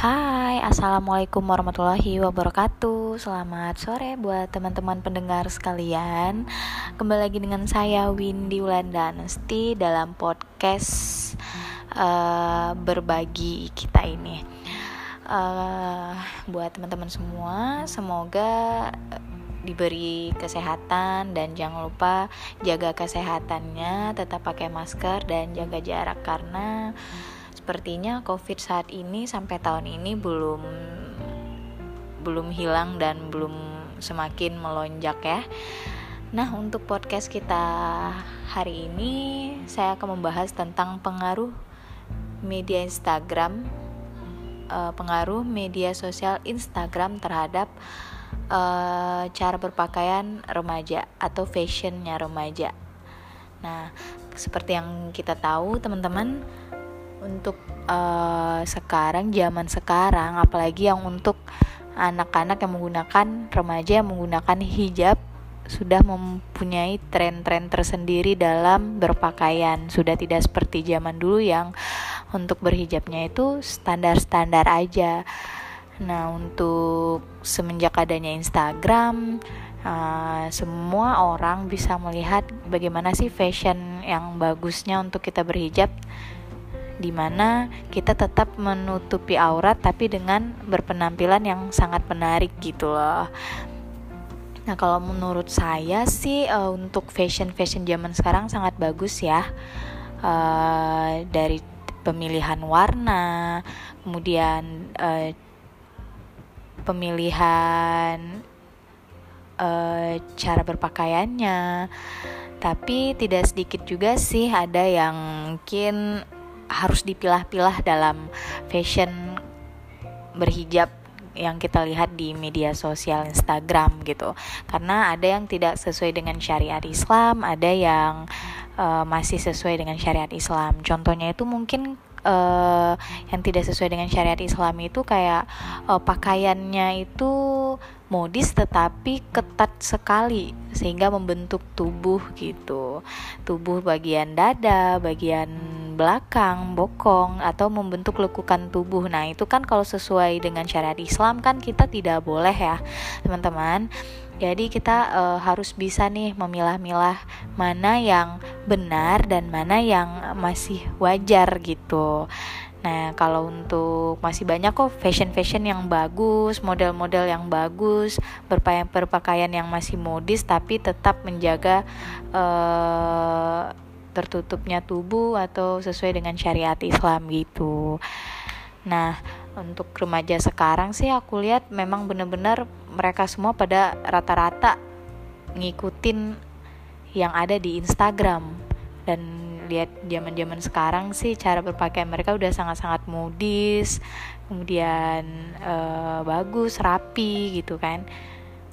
Hai, Assalamualaikum warahmatullahi wabarakatuh. Selamat sore buat teman-teman pendengar sekalian. Kembali lagi dengan saya Windy Wulandanesti Dalam podcast uh, berbagi kita ini. Uh, Buat teman-teman semua Semoga diberi kesehatan dan jangan lupa jaga kesehatannya tetap pakai masker dan jaga jarak karena sepertinya COVID saat ini sampai tahun ini belum belum hilang dan belum semakin melonjak ya. Nah, untuk podcast kita hari ini saya akan membahas tentang pengaruh media Instagram uh, pengaruh media sosial Instagram terhadap uh, cara berpakaian remaja atau fashionnya remaja. Nah, seperti yang kita tahu teman-teman untuk uh, sekarang zaman sekarang apalagi yang untuk anak-anak yang menggunakan remaja yang menggunakan hijab sudah mempunyai tren-tren tersendiri dalam berpakaian. Sudah tidak seperti zaman dulu yang untuk berhijabnya itu standar-standar aja. Nah untuk semenjak adanya Instagram uh, semua orang bisa melihat bagaimana sih fashion yang bagusnya untuk kita berhijab di mana kita tetap menutupi aurat tapi dengan berpenampilan yang sangat menarik gitu loh Nah kalau menurut saya sih uh, untuk fashion fashion zaman sekarang sangat bagus ya uh, dari pemilihan warna, kemudian uh, pemilihan uh, cara berpakaiannya. Tapi tidak sedikit juga sih ada yang mungkin harus dipilah-pilah dalam fashion berhijab yang kita lihat di media sosial Instagram gitu. Karena ada yang tidak sesuai dengan syariat Islam ada yang uh, masih sesuai dengan syariat Islam. Contohnya itu mungkin uh, yang tidak sesuai dengan syariat Islam itu kayak uh, pakaiannya itu modis tetapi ketat sekali sehingga membentuk tubuh gitu. Tubuh bagian dada bagian belakang bokong atau membentuk lekukan tubuh. Nah itu kan kalau sesuai dengan syariat Islam kan kita tidak boleh ya teman-teman jadi kita uh, harus bisa nih memilah-milah mana yang benar dan mana yang masih wajar gitu Nah, kalau untuk masih banyak kok fashion-fashion yang bagus, model-model yang bagus, berpakaian berpakaian yang masih modis tapi tetap menjaga uh, tertutupnya tubuh atau sesuai dengan syariat Islam gitu. Nah, untuk remaja sekarang sih aku lihat memang benar-benar mereka semua pada rata-rata ngikutin yang ada di Instagram. Dan lihat zaman-zaman sekarang sih cara berpakaian mereka udah sangat-sangat modis kemudian uh, bagus rapi gitu kan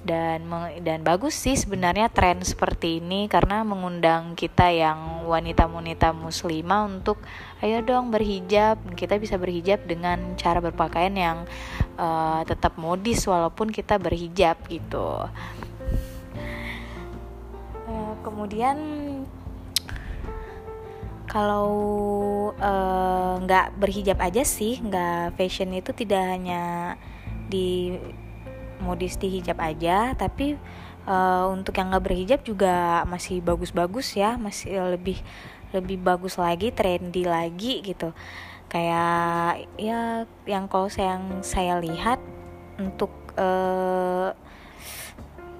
dan dan bagus sih sebenarnya tren seperti ini karena mengundang kita yang wanita-wanita muslimah untuk ayo dong berhijab. Kita bisa berhijab dengan cara berpakaian yang uh, tetap modis walaupun kita berhijab gitu. Uh, kemudian kalau eh, nggak uh, berhijab aja sih nggak fashion itu tidak hanya di modis di hijab aja tapi uh, untuk yang nggak berhijab juga masih bagus-bagus ya masih lebih lebih bagus lagi trendy lagi gitu. Kayak ya yang kalau saya yang saya lihat untuk uh,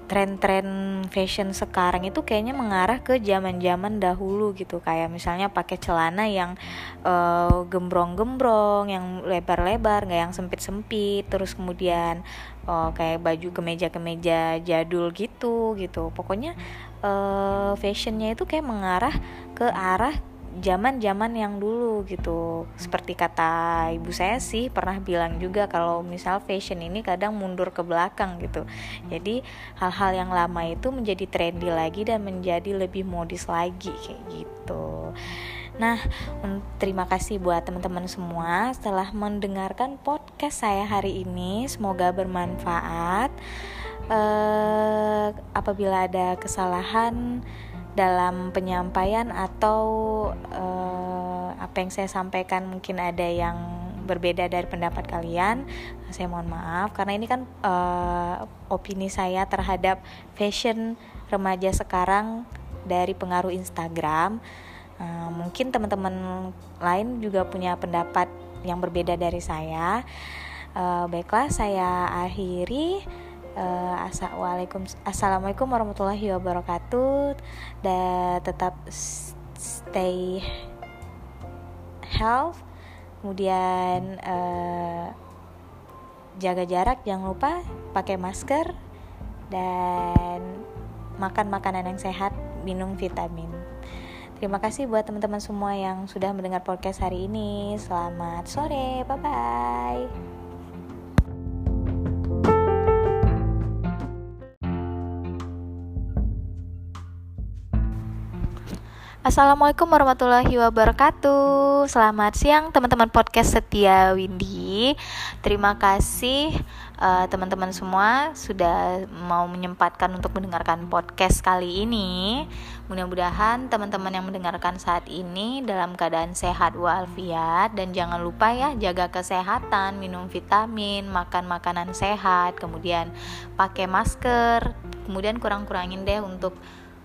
tren-tren fashion sekarang itu kayaknya mengarah ke zaman-zaman dahulu gitu. Kayak misalnya pakai celana yang uh, gembrong-gembrong yang lebar-lebar nggak yang sempit-sempit. Terus kemudian uh, kayak baju kemeja-kemeja jadul gitu gitu. Pokoknya uh, fashionnya itu kayak mengarah ke arah zaman-zaman yang dulu gitu. Seperti kata ibu saya sih pernah bilang juga kalau misal fashion ini kadang mundur ke belakang gitu. Jadi hal-hal yang lama itu menjadi trendy lagi dan menjadi lebih modis lagi kayak gitu. Nah, terima kasih buat teman-teman semua setelah mendengarkan podcast saya hari ini. Semoga bermanfaat. Uh, apabila ada kesalahan dalam penyampaian atau uh, apa yang saya sampaikan mungkin ada yang berbeda dari pendapat kalian saya mohon maaf. Karena ini kan uh, opini saya terhadap fashion remaja sekarang dari pengaruh Instagram. Uh, mungkin teman-teman lain juga punya pendapat yang berbeda dari saya. Uh, baiklah saya akhiri uh, assalamualaikum warahmatullahi wabarakatuh dan tetap stay health kemudian uh, jaga jarak jangan lupa pakai masker dan makan makanan yang sehat minum vitamin Terima kasih buat teman-teman semua yang sudah mendengar podcast hari ini. Selamat sore, bye bye. Assalamualaikum warahmatullahi wabarakatuh. Selamat siang teman-teman podcast setia Windy. Terima kasih uh, teman-teman semua Sudah mau menyempatkan untuk mendengarkan podcast kali ini. Mudah-mudahan teman-teman yang mendengarkan saat ini Dalam keadaan sehat walafiat. Dan jangan lupa ya jaga kesehatan Minum vitamin, makan makanan sehat Kemudian pakai masker. Kemudian kurang-kurangin deh untuk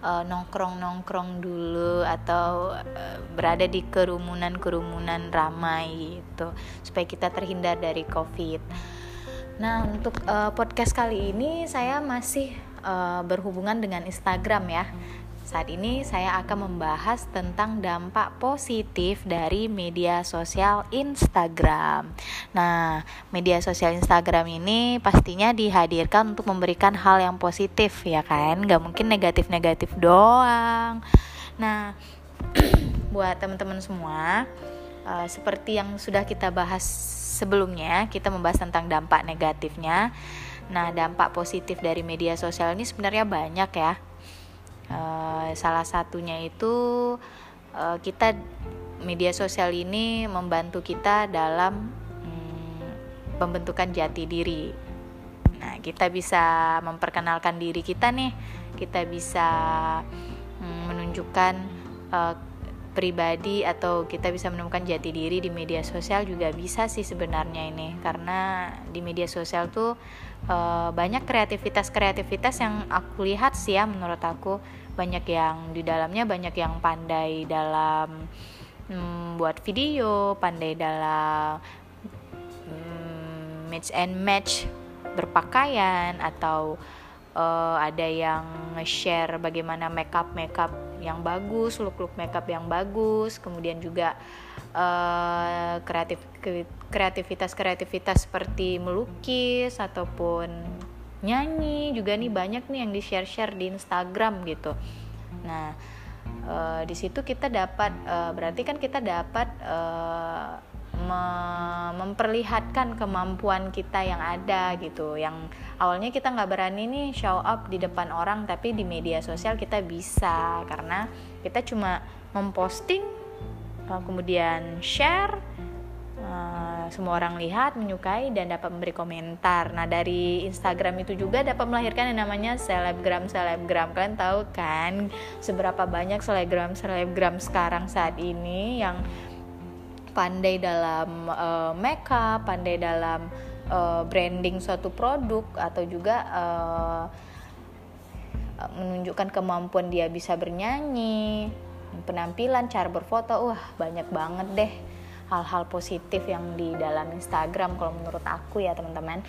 uh, nongkrong-nongkrong dulu atau uh, berada di kerumunan-kerumunan ramai gitu supaya kita terhindar dari covid. Nah untuk uh, podcast kali ini saya masih uh, berhubungan dengan Instagram ya. Saat ini saya akan membahas tentang dampak positif dari media sosial Instagram. Nah, media sosial Instagram ini pastinya dihadirkan untuk memberikan hal yang positif ya kan, Gak mungkin negatif-negatif doang. Nah, buat teman-teman semua, uh, seperti yang sudah kita bahas sebelumnya, kita membahas tentang dampak negatifnya. Nah, dampak positif dari media sosial ini sebenarnya banyak ya Uh, salah satunya itu uh, kita media sosial ini membantu kita dalam um, pembentukan jati diri. Nah, kita bisa memperkenalkan diri kita nih, kita bisa um, menunjukkan uh, pribadi atau kita bisa menemukan jati diri di media sosial juga bisa sih sebenarnya ini. Karena di media sosial tuh uh, banyak kreativitas-kreativitas yang aku lihat sih ya menurut aku. Banyak yang di dalamnya banyak yang pandai dalam hmm, buat video, pandai dalam hmm, match and match berpakaian atau uh, ada yang nge-share bagaimana makeup makeup yang bagus, look look makeup yang bagus, kemudian juga uh, kreatif kreativitas kreativitas seperti melukis ataupun nyanyi juga nih banyak nih yang di share share di Instagram gitu. Nah uh, di situ kita dapat uh, berarti kan kita dapat uh, memperlihatkan kemampuan kita yang ada gitu. Yang awalnya kita nggak berani nih show up di depan orang tapi di media sosial kita bisa. Karena kita cuma memposting kemudian share uh, semua orang lihat menyukai dan dapat memberi komentar. Nah dari Instagram itu juga dapat melahirkan yang namanya selebgram selebgram. Kalian tahu kan seberapa banyak selebgram selebgram sekarang saat ini yang pandai dalam uh, makeup, pandai dalam uh, branding suatu produk atau juga uh, menunjukkan kemampuan dia bisa bernyanyi, penampilan, cara berfoto, wah banyak banget deh hal-hal positif yang di dalam Instagram kalau menurut aku ya teman-teman.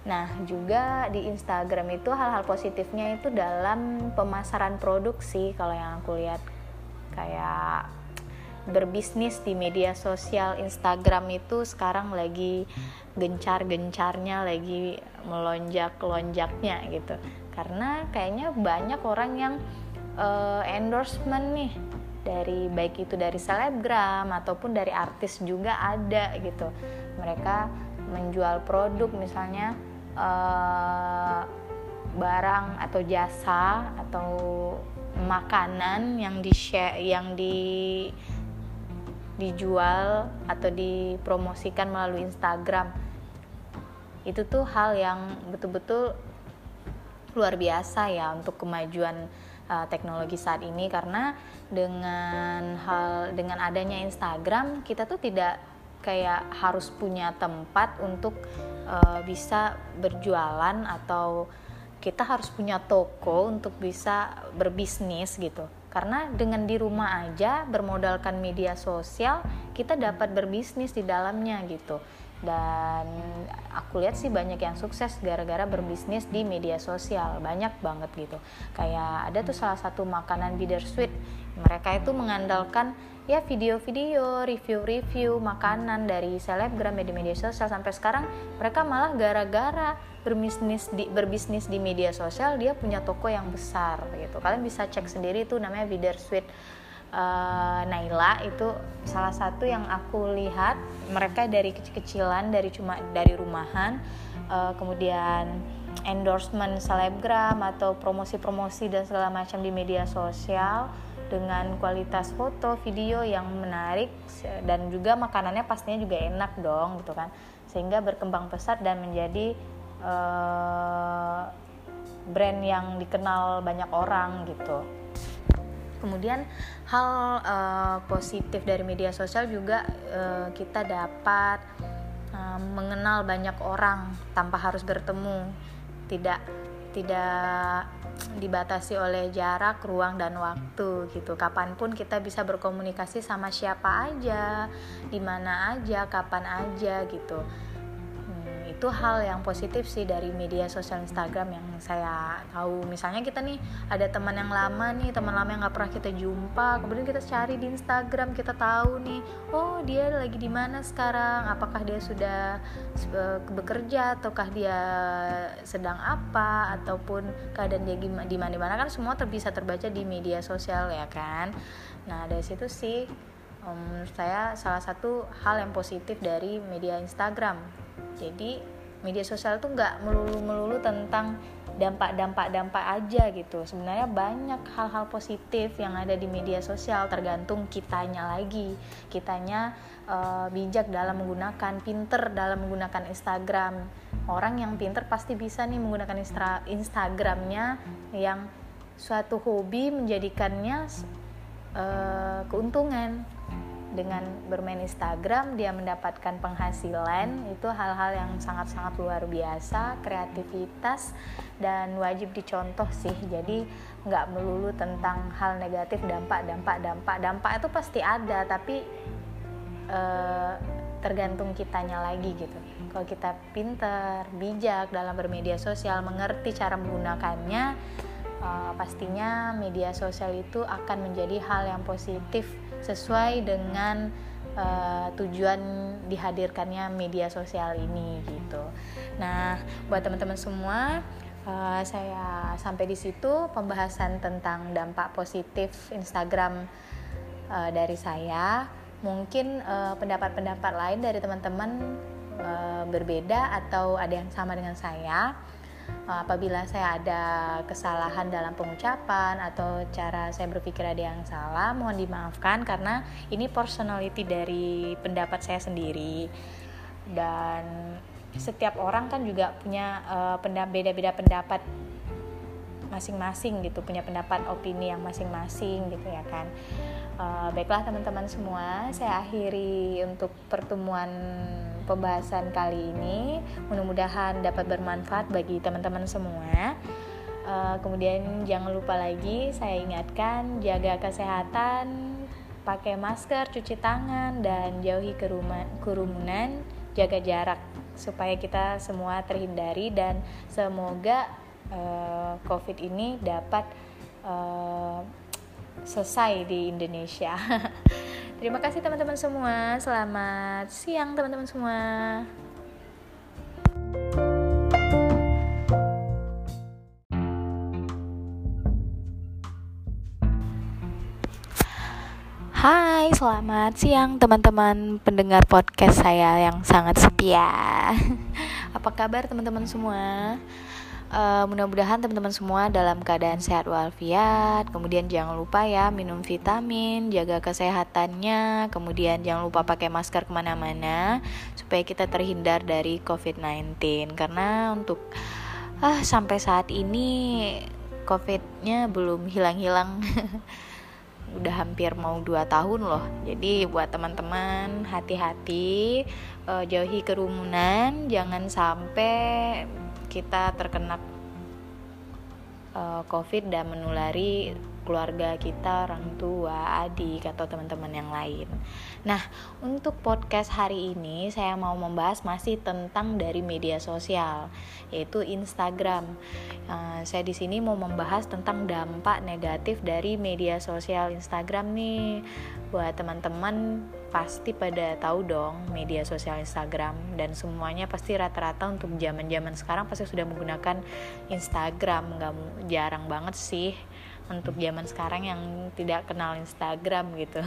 Nah, juga di Instagram itu hal-hal positifnya itu dalam pemasaran produksi kalau yang aku lihat kayak berbisnis di media sosial Instagram itu sekarang lagi gencar-gencarnya lagi melonjak-lonjaknya gitu. Karena kayaknya banyak orang yang uh, endorsement nih dari baik itu dari selebgram ataupun dari artis juga ada gitu. Mereka menjual produk misalnya uh, barang atau jasa atau makanan yang di share yang di dijual atau dipromosikan melalui Instagram. Itu tuh hal yang betul-betul luar biasa ya untuk kemajuan uh, teknologi saat ini. Karena dengan hal dengan adanya Instagram kita tuh tidak kayak harus punya tempat untuk uh, bisa berjualan atau kita harus punya toko untuk bisa berbisnis gitu karena dengan di rumah aja bermodalkan media sosial kita dapat berbisnis di dalamnya gitu. Dan aku lihat sih banyak yang sukses gara-gara berbisnis di media sosial. Banyak banget gitu. Kayak ada tuh salah satu makanan bittersweet mereka itu mengandalkan ya video-video review-review makanan dari selebgram di media sosial. Sampai sekarang mereka malah gara-gara berbisnis di berbisnis di media sosial dia punya toko yang besar gitu. Kalian bisa cek sendiri itu namanya bittersweet uh, Naila itu salah satu yang aku lihat mereka dari kecil-kecilan dari cuma dari rumahan uh, kemudian endorsement selebgram atau promosi-promosi dan segala macam di media sosial dengan kualitas foto, video yang menarik dan juga makanannya pastinya juga enak dong gitu kan. Sehingga berkembang pesat dan menjadi uh, brand yang dikenal banyak orang gitu. Kemudian hal uh, positif dari media sosial juga uh, kita dapat uh, mengenal banyak orang tanpa harus bertemu. Tidak tidak dibatasi oleh jarak, ruang dan waktu gitu. Kapan pun kita bisa berkomunikasi sama siapa aja, di mana aja, kapan aja gitu itu hal yang positif sih dari media sosial Instagram yang saya tahu. Misalnya kita nih ada teman yang lama nih teman lama yang nggak pernah kita jumpa kemudian kita cari di Instagram kita tahu nih oh dia lagi di mana sekarang? Apakah dia sudah uh, bekerja ataukah dia sedang apa? Ataupun keadaan dia di mana-mana? Kan semua ter bisa terbaca di media sosial ya kan? Nah dari situ sih um, saya salah satu hal yang positif dari media Instagram jadi media sosial tuh nggak melulu-melulu tentang dampak-dampak-dampak aja gitu. Sebenarnya banyak hal-hal positif yang ada di media sosial tergantung kitanya lagi. Kitanya uh, bijak dalam menggunakan pinter dalam menggunakan Instagram. Orang yang pinter pasti bisa nih menggunakan instra Instagramnya yang suatu hobi menjadikannya uh, keuntungan dengan bermain Instagram dia mendapatkan penghasilan. Itu hal-hal yang sangat-sangat luar biasa kreativitas dan wajib dicontoh sih. Jadi nggak melulu tentang hal negatif dampak dampak dampak. Dampak itu pasti ada tapi eh, tergantung kitanya lagi gitu. Kalau kita pinter bijak dalam bermedia sosial mengerti cara menggunakannya uh, pastinya media sosial itu akan menjadi hal yang positif sesuai dengan uh, tujuan dihadirkannya media sosial ini gitu. Nah, buat teman-teman semua, uh, saya sampai di situ pembahasan tentang dampak positif Instagram uh, dari saya. Mungkin pendapat-pendapat lain dari teman-teman uh, berbeda atau ada yang sama dengan saya apabila saya ada kesalahan dalam pengucapan atau cara saya berpikir ada yang salah mohon dimaafkan karena ini personality dari pendapat saya sendiri. Dan setiap orang kan juga punya uh, beda-beda pendapat masing-masing gitu punya pendapat opini yang masing-masing gitu ya kan. Uh, baiklah teman-teman semua saya akhiri untuk pertemuan pembahasan kali ini. Mudah-mudahan dapat bermanfaat bagi teman-teman semua. Uh, kemudian jangan lupa lagi saya ingatkan jaga kesehatan, pakai masker, cuci tangan dan jauhi kerumunan, jaga jarak supaya kita semua terhindari dan semoga uh, COVID ini dapat uh, selesai di Indonesia. Terima kasih teman-teman semua. Selamat siang teman-teman semua. Hai, selamat siang teman-teman pendengar podcast saya yang sangat setia. Apa kabar teman-teman semua? Uh, mudah-mudahan teman-teman semua dalam keadaan sehat walafiat. Kemudian jangan lupa ya minum vitamin, jaga kesehatannya. Kemudian jangan lupa pakai masker ke mana-mana supaya kita terhindar dari COVID-19. Karena untuk ah sampai saat ini COVID-nya belum hilang-hilang. udah hampir mau 2 tahun loh jadi buat teman-teman hati-hati uh, jauhi kerumunan jangan sampai kita terkena uh, covid dan menulari keluarga kita, orang tua, adik, atau teman-teman yang lain. Nah, untuk podcast hari ini saya mau membahas masih tentang dari media sosial, yaitu Instagram. Uh, saya di sini mau membahas tentang dampak negatif dari media sosial Instagram nih. Buat teman-teman pasti pada tahu dong media sosial Instagram dan semuanya pasti rata-rata untuk zaman-zaman sekarang pasti sudah menggunakan Instagram. Nggak jarang banget sih untuk zaman sekarang yang tidak kenal Instagram gitu.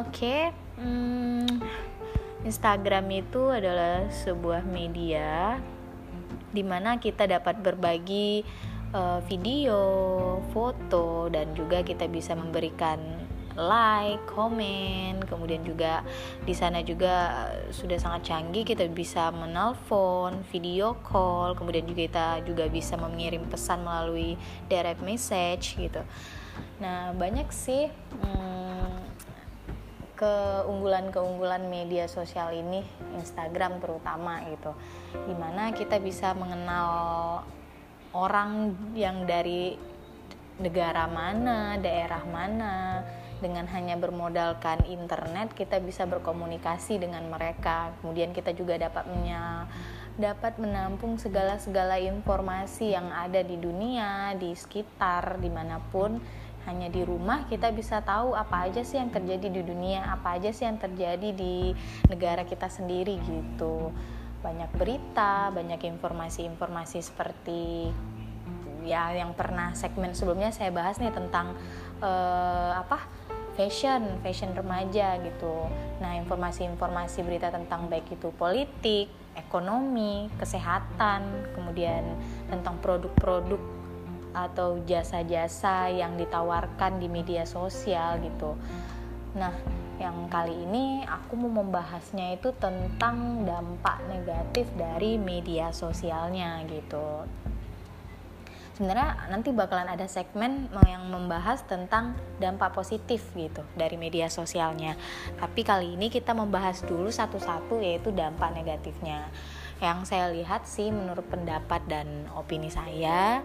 Oke okay, hmm, Instagram itu adalah sebuah media di mana kita dapat berbagi uh, video, foto, dan juga kita bisa memberikan like, komen, kemudian juga di sana juga sudah sangat canggih kita bisa menelpon, video call, kemudian juga kita juga bisa mengirim pesan melalui direct message gitu. Nah banyak sih hmm, keunggulan-keunggulan media sosial ini, Instagram terutama gitu, di mana kita bisa mengenal orang yang dari negara mana, daerah mana, dengan hanya bermodalkan internet kita bisa berkomunikasi dengan mereka. Kemudian kita juga dapat menya, dapat menampung segala-segala informasi yang ada di dunia di sekitar di mana pun. Hanya di rumah kita bisa tahu apa aja sih yang terjadi di dunia apa aja sih yang terjadi di negara kita sendiri gitu. Banyak berita banyak informasi-informasi seperti ya yang pernah segmen sebelumnya saya bahas nih tentang uh, apa fashion, fashion remaja gitu. Nah, informasi-informasi berita tentang baik itu politik, ekonomi, kesehatan, kemudian tentang produk-produk atau jasa-jasa yang ditawarkan di media sosial gitu. Nah, yang kali ini aku mau membahasnya itu tentang dampak negatif dari media sosialnya gitu sebenarnya nanti bakalan ada segmen yang membahas tentang dampak positif gitu dari media sosialnya. Tapi kali ini kita membahas dulu satu-satu yaitu dampak negatifnya. Yang saya lihat sih menurut pendapat dan opini saya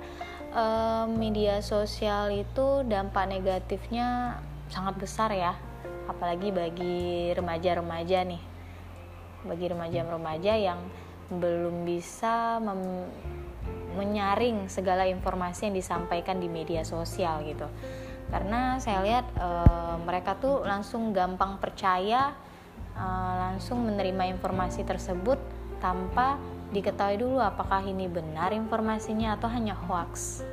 eh, media sosial itu dampak negatifnya sangat besar ya. Apalagi bagi remaja-remaja nih. Bagi remaja-remaja yang belum bisa menyaring segala informasi yang disampaikan di media sosial gitu. Karena saya lihat e, mereka tuh langsung gampang percaya e, langsung menerima informasi tersebut tanpa diketahui dulu apakah ini benar informasinya atau hanya hoax.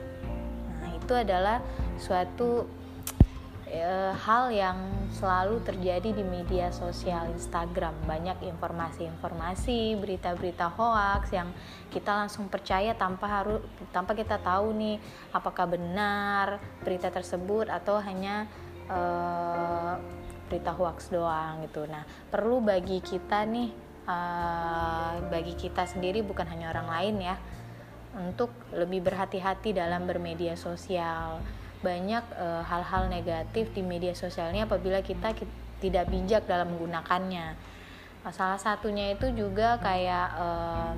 Nah itu adalah suatu e, hal yang selalu terjadi di media sosial Instagram. Banyak informasi-informasi berita-berita hoax yang kita langsung percaya tanpa harus tanpa kita tahu nih apakah benar berita tersebut atau hanya e, berita hoax doang gitu. Nah perlu bagi kita nih e, bagi kita sendiri bukan hanya orang lain ya untuk lebih berhati-hati dalam bermedia sosial banyak eh, hal-hal uh, negatif di media sosialnya apabila kita, tidak bijak dalam menggunakannya. Salah satunya itu juga kayak uh,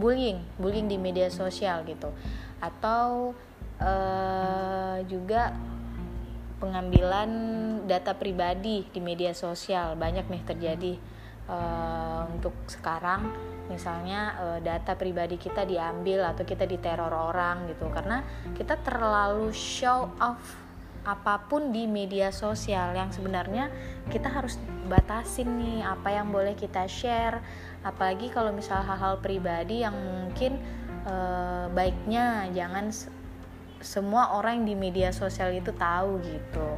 bullying, bullying di media sosial gitu, atau uh, juga pengambilan data pribadi di media sosial. Banyak nih terjadi uh, untuk sekarang misalnya uh, data pribadi kita diambil atau kita diteror orang gitu. Karena kita terlalu show off apa pun di media sosial yang sebenarnya kita harus batasin nih apa yang boleh kita share. Apalagi kalau misal hal-hal pribadi yang mungkin uh, baiknya jangan semua orang di media sosial itu tahu gitu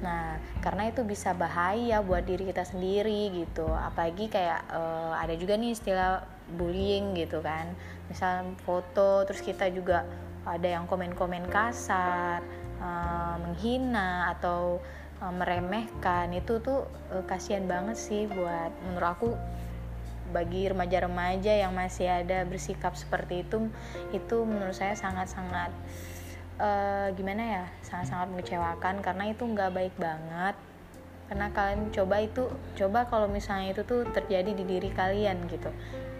Nah, karena itu bisa bahaya buat diri kita sendiri gitu. Apalagi kayak uh, ada juga nih istilah bullying gitu kan. Misal foto terus kita juga ada yang komen-komen kasar, uh, menghina atau uh, meremehkan. Itu tuh uh, kasihan banget sih buat menurut aku bagi remaja-remaja yang masih ada bersikap seperti itu itu menurut saya sangat-sangat uh, gimana ya sangat-sangat mengecewakan karena itu nggak baik banget. Karena kalian coba itu coba kalau misalnya itu tuh terjadi di diri kalian gitu.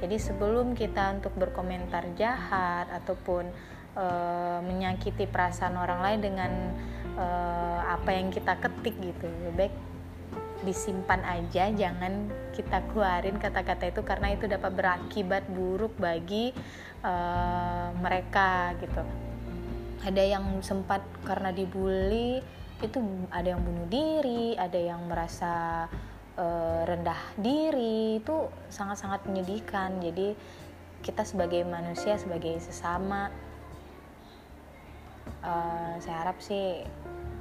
Jadi sebelum kita untuk berkomentar jahat ataupun uh, menyakiti perasaan orang lain dengan uh, apa yang kita ketik gitu baik disimpan aja jangan kita keluarin kata-kata itu karena itu dapat berakibat buruk bagi uh, mereka gitu ada yang sempat karena dibully itu ada yang bunuh diri ada yang merasa uh, rendah diri itu sangat-sangat menyedihkan jadi kita sebagai manusia sebagai sesama uh, saya harap sih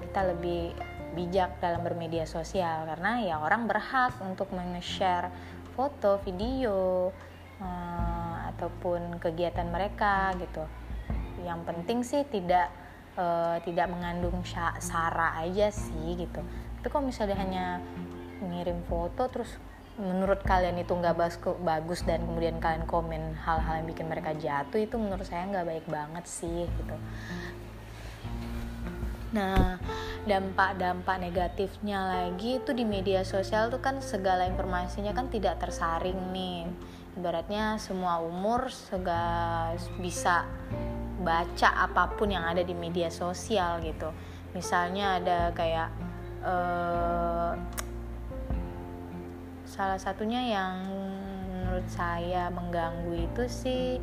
kita lebih bijak dalam bermedia sosial karena ya orang berhak untuk men-share foto, video uh, ataupun kegiatan mereka gitu. Yang penting sih tidak uh, tidak mengandung sara aja sih gitu. Tapi kalau misalnya hanya ngirim foto terus menurut kalian itu nggak bagus dan kemudian kalian komen hal-hal yang bikin mereka jatuh itu menurut saya nggak baik banget sih gitu. Nah dampak-dampak negatifnya lagi itu di media sosial tuh kan segala informasinya kan tidak tersaring nih. Ibaratnya semua umur segala bisa baca apa pun yang ada di media sosial gitu. Misalnya ada kayak uh, salah satunya yang menurut saya mengganggu itu sih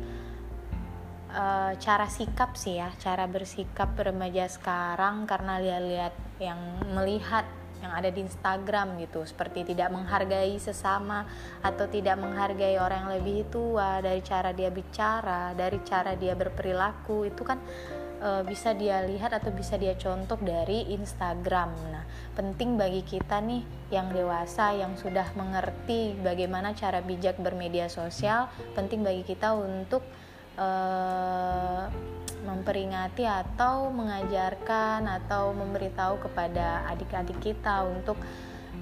uh, cara sikap sih ya cara bersikap remaja sekarang karena lihat-lihat yang melihat yang ada di Instagram gitu. Seperti tidak menghargai sesama atau tidak menghargai orang yang lebih tua. Dari cara dia bicara dari cara dia berperilaku itu kan e, bisa dia lihat atau bisa dia contoh dari Instagram. Nah penting bagi kita nih yang dewasa yang sudah mengerti bagaimana cara bijak bermedia sosial penting bagi kita untuk e, memperingati atau mengajarkan atau memberitahu kepada adik-adik kita untuk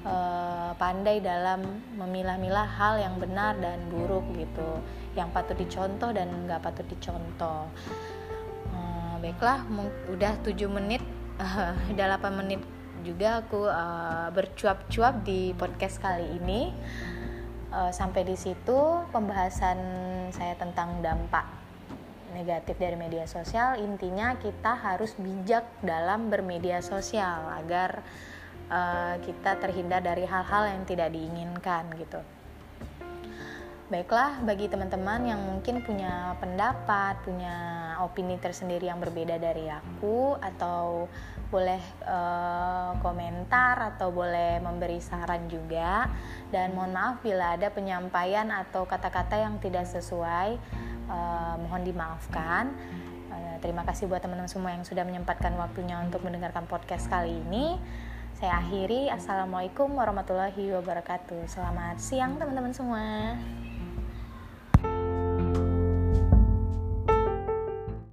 uh, pandai dalam memilah-milah hal yang benar dan buruk gitu yang patut dicontoh dan nggak patut dicontoh. Uh, baiklah udah 7 menit uh, udah 8 menit juga aku uh, bercuap-cuap di podcast kali ini. Uh, sampai di situ pembahasan saya tentang dampak negatif dari media sosial intinya kita harus bijak dalam bermedia sosial agar uh, kita terhindar dari hal-hal yang tidak diinginkan gitu. Baiklah bagi teman-teman yang mungkin punya pendapat punya opini tersendiri yang berbeda dari aku atau boleh uh, komentar atau boleh memberi saran juga dan mohon maaf bila ada penyampaian atau kata-kata yang tidak sesuai uh, mohon dimaafkan. Uh, terima kasih buat teman-teman semua yang sudah menyempatkan waktunya untuk mendengarkan podcast kali ini. Saya akhiri. Assalamualaikum warahmatullahi wabarakatuh. Selamat siang teman-teman semua